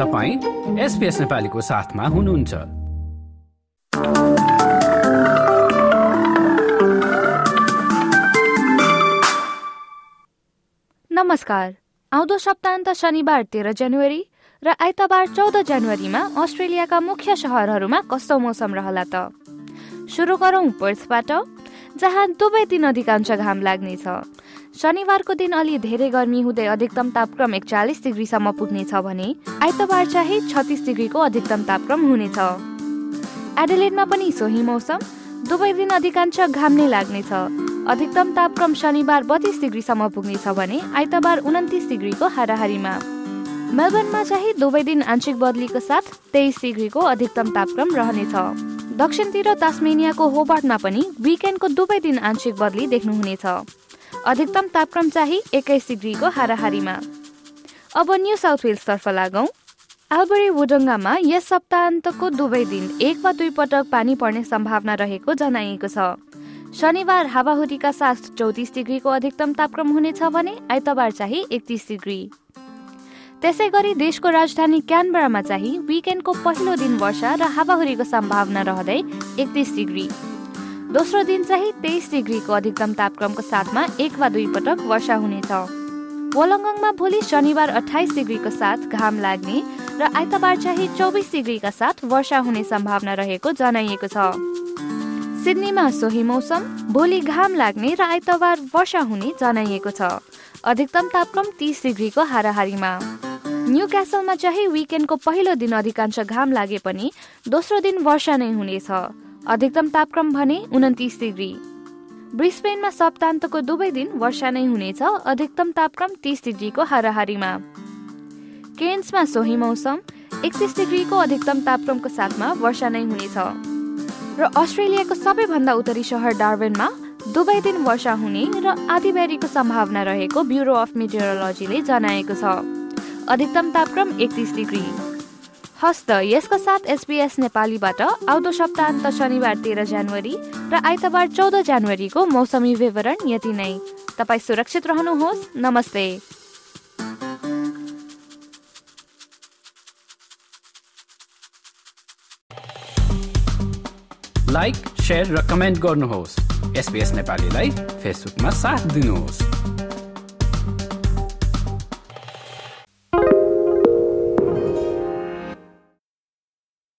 तपाईँ एसपिएस नेपालीको साथमा हुनुहुन्छ। नमस्कार। आउँदो सप्ताहन्त शनिबार तेह्र जनवरी र आइतबार चौध जनवरीमा अस्ट्रेलियाका मुख्य सहरहरूमा कस्तो मौसम रहला त? सुरु गरौँ पर्थबाट जहाँ दुवै दिन अधिकांश घाम लाग्नेछ। शनिबारको दिन अलि धेरै गर्मी हुँदै अधिकतम तापक्रम एकचालिस डिग्रीसम्म पुग्नेछ भने आइतबार चाहिँ छत्तिस डिग्रीको अधिकतम तापक्रम हुनेछ। एडेलेडमा पनि सोही मौसम। दुवै दिन अधिकांश घाम नै लाग्नेछ। अधिकतम तापक्रम शनिबार बत्तीस डिग्रीसम्म पुग्नेछ भने आइतबार उन्तिस डिग्रीको हाराहारीमा। मेलबर्नमा चाहिँ दुवै दिन आंशिक बदलीको साथ तेइस डिग्रीको अधिकतम तापक्रम रहनेछ। दक्षिणतिर तास्मेनियाको होबार्टमा पनि विकेन्डको दुवै दिन आंशिक बदली देख्नुहुनेछ। अधिकतम तापक्रम चाहिँ एक्काइस डिग्रीको हाराहारीमा। अब न्यू साउथ वेल्सतर्फ लागौँ। आलबरी वुडङ्गामा यस सप्ताहन्तको दुवै दिन एक वा दुई पटक पानी पर्ने सम्भावना रहेको जनाइएको छ। शनिबार हावाहुरीका साथ चौतिस डिग्रीको अधिकतम तापक्रम हुनेछ भने आइतबार चाहिँ एकतिस डिग्री। त्यसै गरी देशको राजधानी क्यानबरामा चाहिँ विकेन्डको पहिलो दिन वर्षा र हावाहुरीको सम्भावना रहँदै एकतिस डिग्री। दोस्रो दिन चाहिँ तेइस डिग्रीको अधिकतम तापक्रमको साथमा एक वा दुई पटक वर्षा हुनेछ। वोलङ्गङमा भोलि शनिबार अठाइस डिग्रीको साथ घाम लाग्ने र आइतबार चाहिँ चौबिस डिग्रीका साथ वर्षा हुने सम्भावना रहेको जनाइएको छ। सिडनीमा सोही मौसम भोलि घाम लाग्ने र आइतबार वर्षा हुने जनाइएको छ। अधिकतम तापक्रम तिस डिग्रीको हाराहारीमा। न्यू क्यासलमा चाहिँ विकेन्डको पहिलो दिन अधिकांश घाम लागे पनि दोस्रो दिन वर्षा नै हुनेछ। अधिकतम तापक्रम भने उन्तिस डिग्री। ब्रिस्पेनमा सप्तान्तको दुवै दिन वर्षा नै हुनेछ अधिकतम तापक्रम तिस डिग्रीको हाराहारीमा। केन्समा सोही मौसम एकतिस डिग्रीको अधिकतम तापक्रमको साथमा वर्षा नै हुनेछ। र अस्ट्रेलियाको सबैभन्दा उत्तरी सहर डार्बेनमा दुवै दिन वर्षा हुने र आधीबेरीको सम्भावना रहेको ब्युरो अफ मेटेरोलोजीले जनाएको छ। अधिकतम तापक्रम एकतिस डिग्री। हस्त यसको साथ एसपिएस नेपालीबाट आउँदो सप्ताहन्त शनिबार तेह्र जनवरी र आइतबार चौध जनवरीको मौसमी विवरण यति नै। तपाईँ सुरक्षित रहनुहोस्। नमस्ते। लाइक र कमेन्ट गर्नुहोस्। एसपिएस नेपालीलाई फेसबुकमा साथ दिनुहोस्।